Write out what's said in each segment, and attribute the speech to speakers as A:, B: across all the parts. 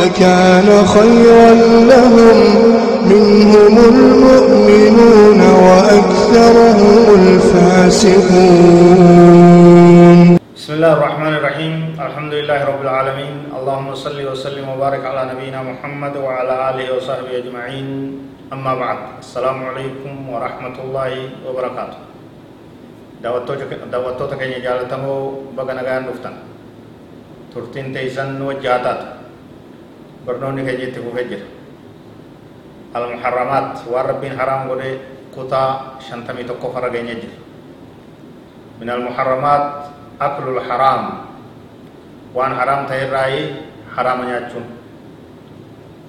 A: لكان خيرا لهم. منهم المؤمنون وأكثرهم الفاسقون.
B: بسم الله الرحمن الرحيم. الحمد لله رب العالمين اللهم صل وسلم وبارك على نبينا محمد وعلى آله وصحبه أجمعين أما بعد السلام عليكم ورحمة الله وبركاته دعوتو تكني جالتمو بغنا غان نفتن ترتين تيسن وجاتات برنوني كجيت فجر المحرمات والربين حرام قولي كتا شنتمي تقو فرقين يجر من المحرمات أكل الحرام وان حرام تهراي حرام نياتشون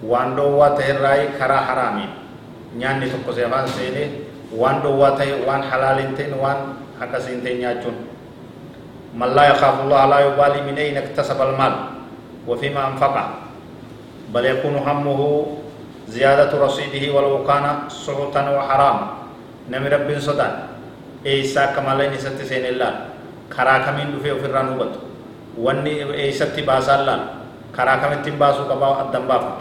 B: وان دوا تهراي كرا حرامي tokko seefaan seene waan dhowwaa ta'e waan halaaliin ta'e waan akkasiin ta'e nyaachuun man laa yakaafu llaha laa yubaalii min ayna iktasaba almaal wa fima anfaqa بل يكون همه زيادة رصيده ولو كان سحتا وحرام نمي رب صدان إيسا كمالين ست سين الله كرا كمين دفع في الرانوبت واني إيسا تباسا الله كرا كمين تباسو كبا أدن بافت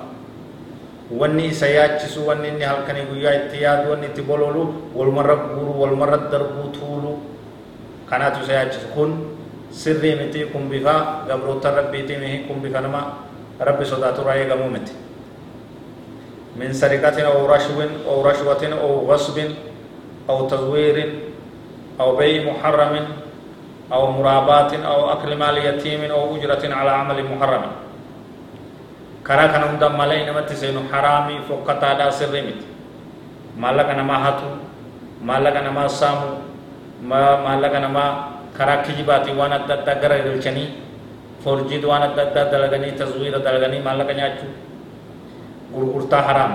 B: wanni isa yaachisu wanni inni halkanii guyyaa itti yaadu wanni itti bololu walmarra guru walmarra darbuu tuulu kanaatu isa yaachisu kun sirrii miti kun bifa gabroota rabbiitii mihi kun bifa nama رب صدات رأي قمومت من سرقة أو رشو أو رشوة أو غصب أو تزوير أو بيع محرم أو مرابات أو أكل مال يتيم أو أجرة على عمل محرم كرا كان هندا مالي نمت سينو حرامي فقطا دا سرمت مالك نما هاتو مالك نما سامو ما مالك نما كرا كجباتي وانا دتا غرا forjii waan adda addaa dalaganii taswiira dalaganii maallaqa nyaachuu gurgurtaa haraam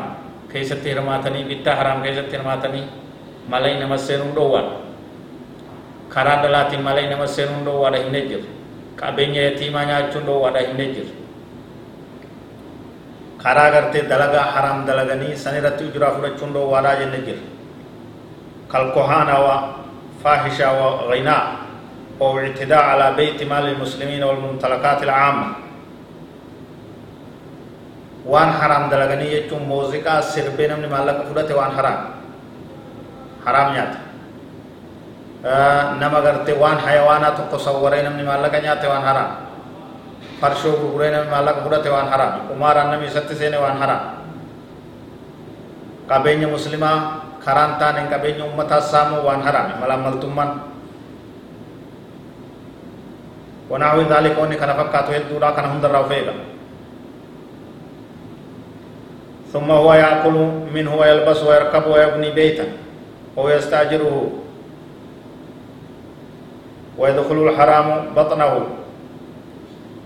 B: keessatti hirmaatanii bittaa haraam keessatti hirmaatanii malay nama seenuu dhoowwaadha karaa dhalaatiin malay nama seenuu dhoowwaadha hin jiru qabeenya yatiimaa nyaachuun dhoowwaadha hin jiru karaa gartee dalagaa haraam dalaganii san irratti ujuraa fudhachuun dhoowwaadhaa jenne jira kalkohaanaa wa faahishaa wa ghaynaa أو اعتداء على بيت مال المسلمين والممتلكات العامة. وان حرام دلغني يجون موزيكا سربين من مالك فرته وان حرام. حرام نيات نما غرتي وان حيوانات تصورين من مالك نيات وان حرام. فرشو غورين من مالك فرته وان حرام. عمر النبي ستسين وان حرام. قبيني مسلمة كرانتان قبيني أمتا سامو وان حرام. ملاملتمان ونحو ذلك وني كان فكاتو يدورا كان هم درا فيغا ثم هو يأكل منه ويلبس ويركب ويبني بيتا ويستأجره ويدخل الحرام بطنه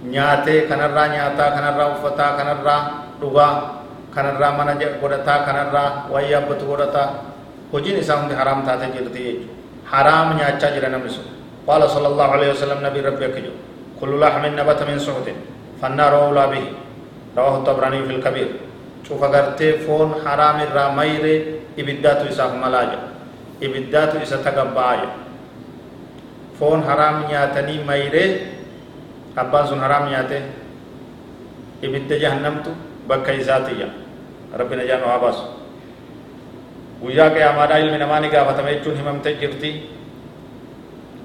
B: nyaatee kanarraa nyaataa kanarraa uffataa kanarraa dhugaa kanarraa mana godhataa kanarraa wayyaa abbatu godhataa hojiin isaa hundi haraam taatee jirti jechuudha haraam nyaachaa jira namni sun قال صلى الله عليه وسلم نبي ربي كجو كل لحم نبت من سحت فالنار أولى به. رواه الطبراني في الكبير. شوف أغرتي فون حرام الرامير إبدات إساف ملاجا إبدات إسا تقبايا فون حرام نياتني ميري. أبان سن حرام نياتي إبد جهنمتو بكا إساتيا. ربنا جانو عباس. guyyaa qiyamaadhaa ilmi namaa ni gaafatame jechuun himamte jirti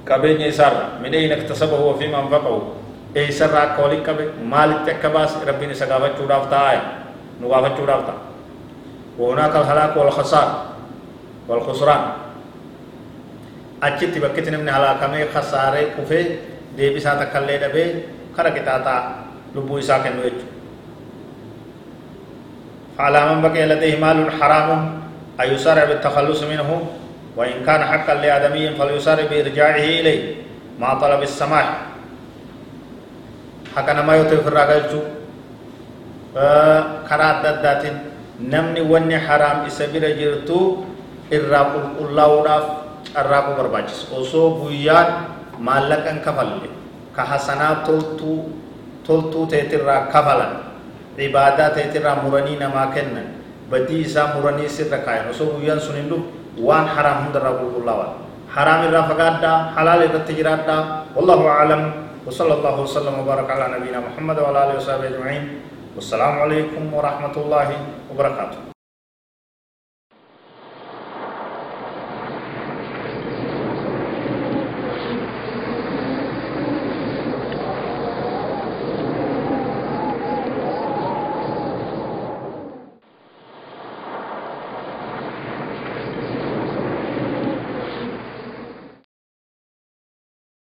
B: قبيني سارا من أين اكتسبه هو فيما انفقه أي سارة قولي قبي مال تكباس. ربي نسقابة چودافتا آئي نقابة چودافتا وهناك الهلاك والخسار والخسران. أجتي بكتن من هلاك من خسارة كفه دي بساتا کلے دبے خرکتا تا لبو عيسى کے نویچ فعلا من بقی لديه مال حرام. ايو بالتخلص منهم وإن كان حقا لآدمي فليسارع بإرجاعه إليه مع طلب السماح حقا ما يطيف الرجل كرات ددات namni wanni haraam isa bira jirtu irraa qulqullaa'uudhaaf carraaquu barbaachisa osoo guyyaan maallaqan kafalle ka hasanaa toltuu toltuu teetirraa kafalan ibaadaa teetirraa muranii namaa kennan badii isaa muranii sirra kaayan osoo guyyaan sun dhufu waan. Haraam hundarraa qulqullaa'aa حرام الرا فقادا حلال الرا والله أعلم وصلى الله وسلم وبارك على نبينا محمد وعلى آله وصحبه أجمعين والسلام عليكم ورحمة الله وبركاته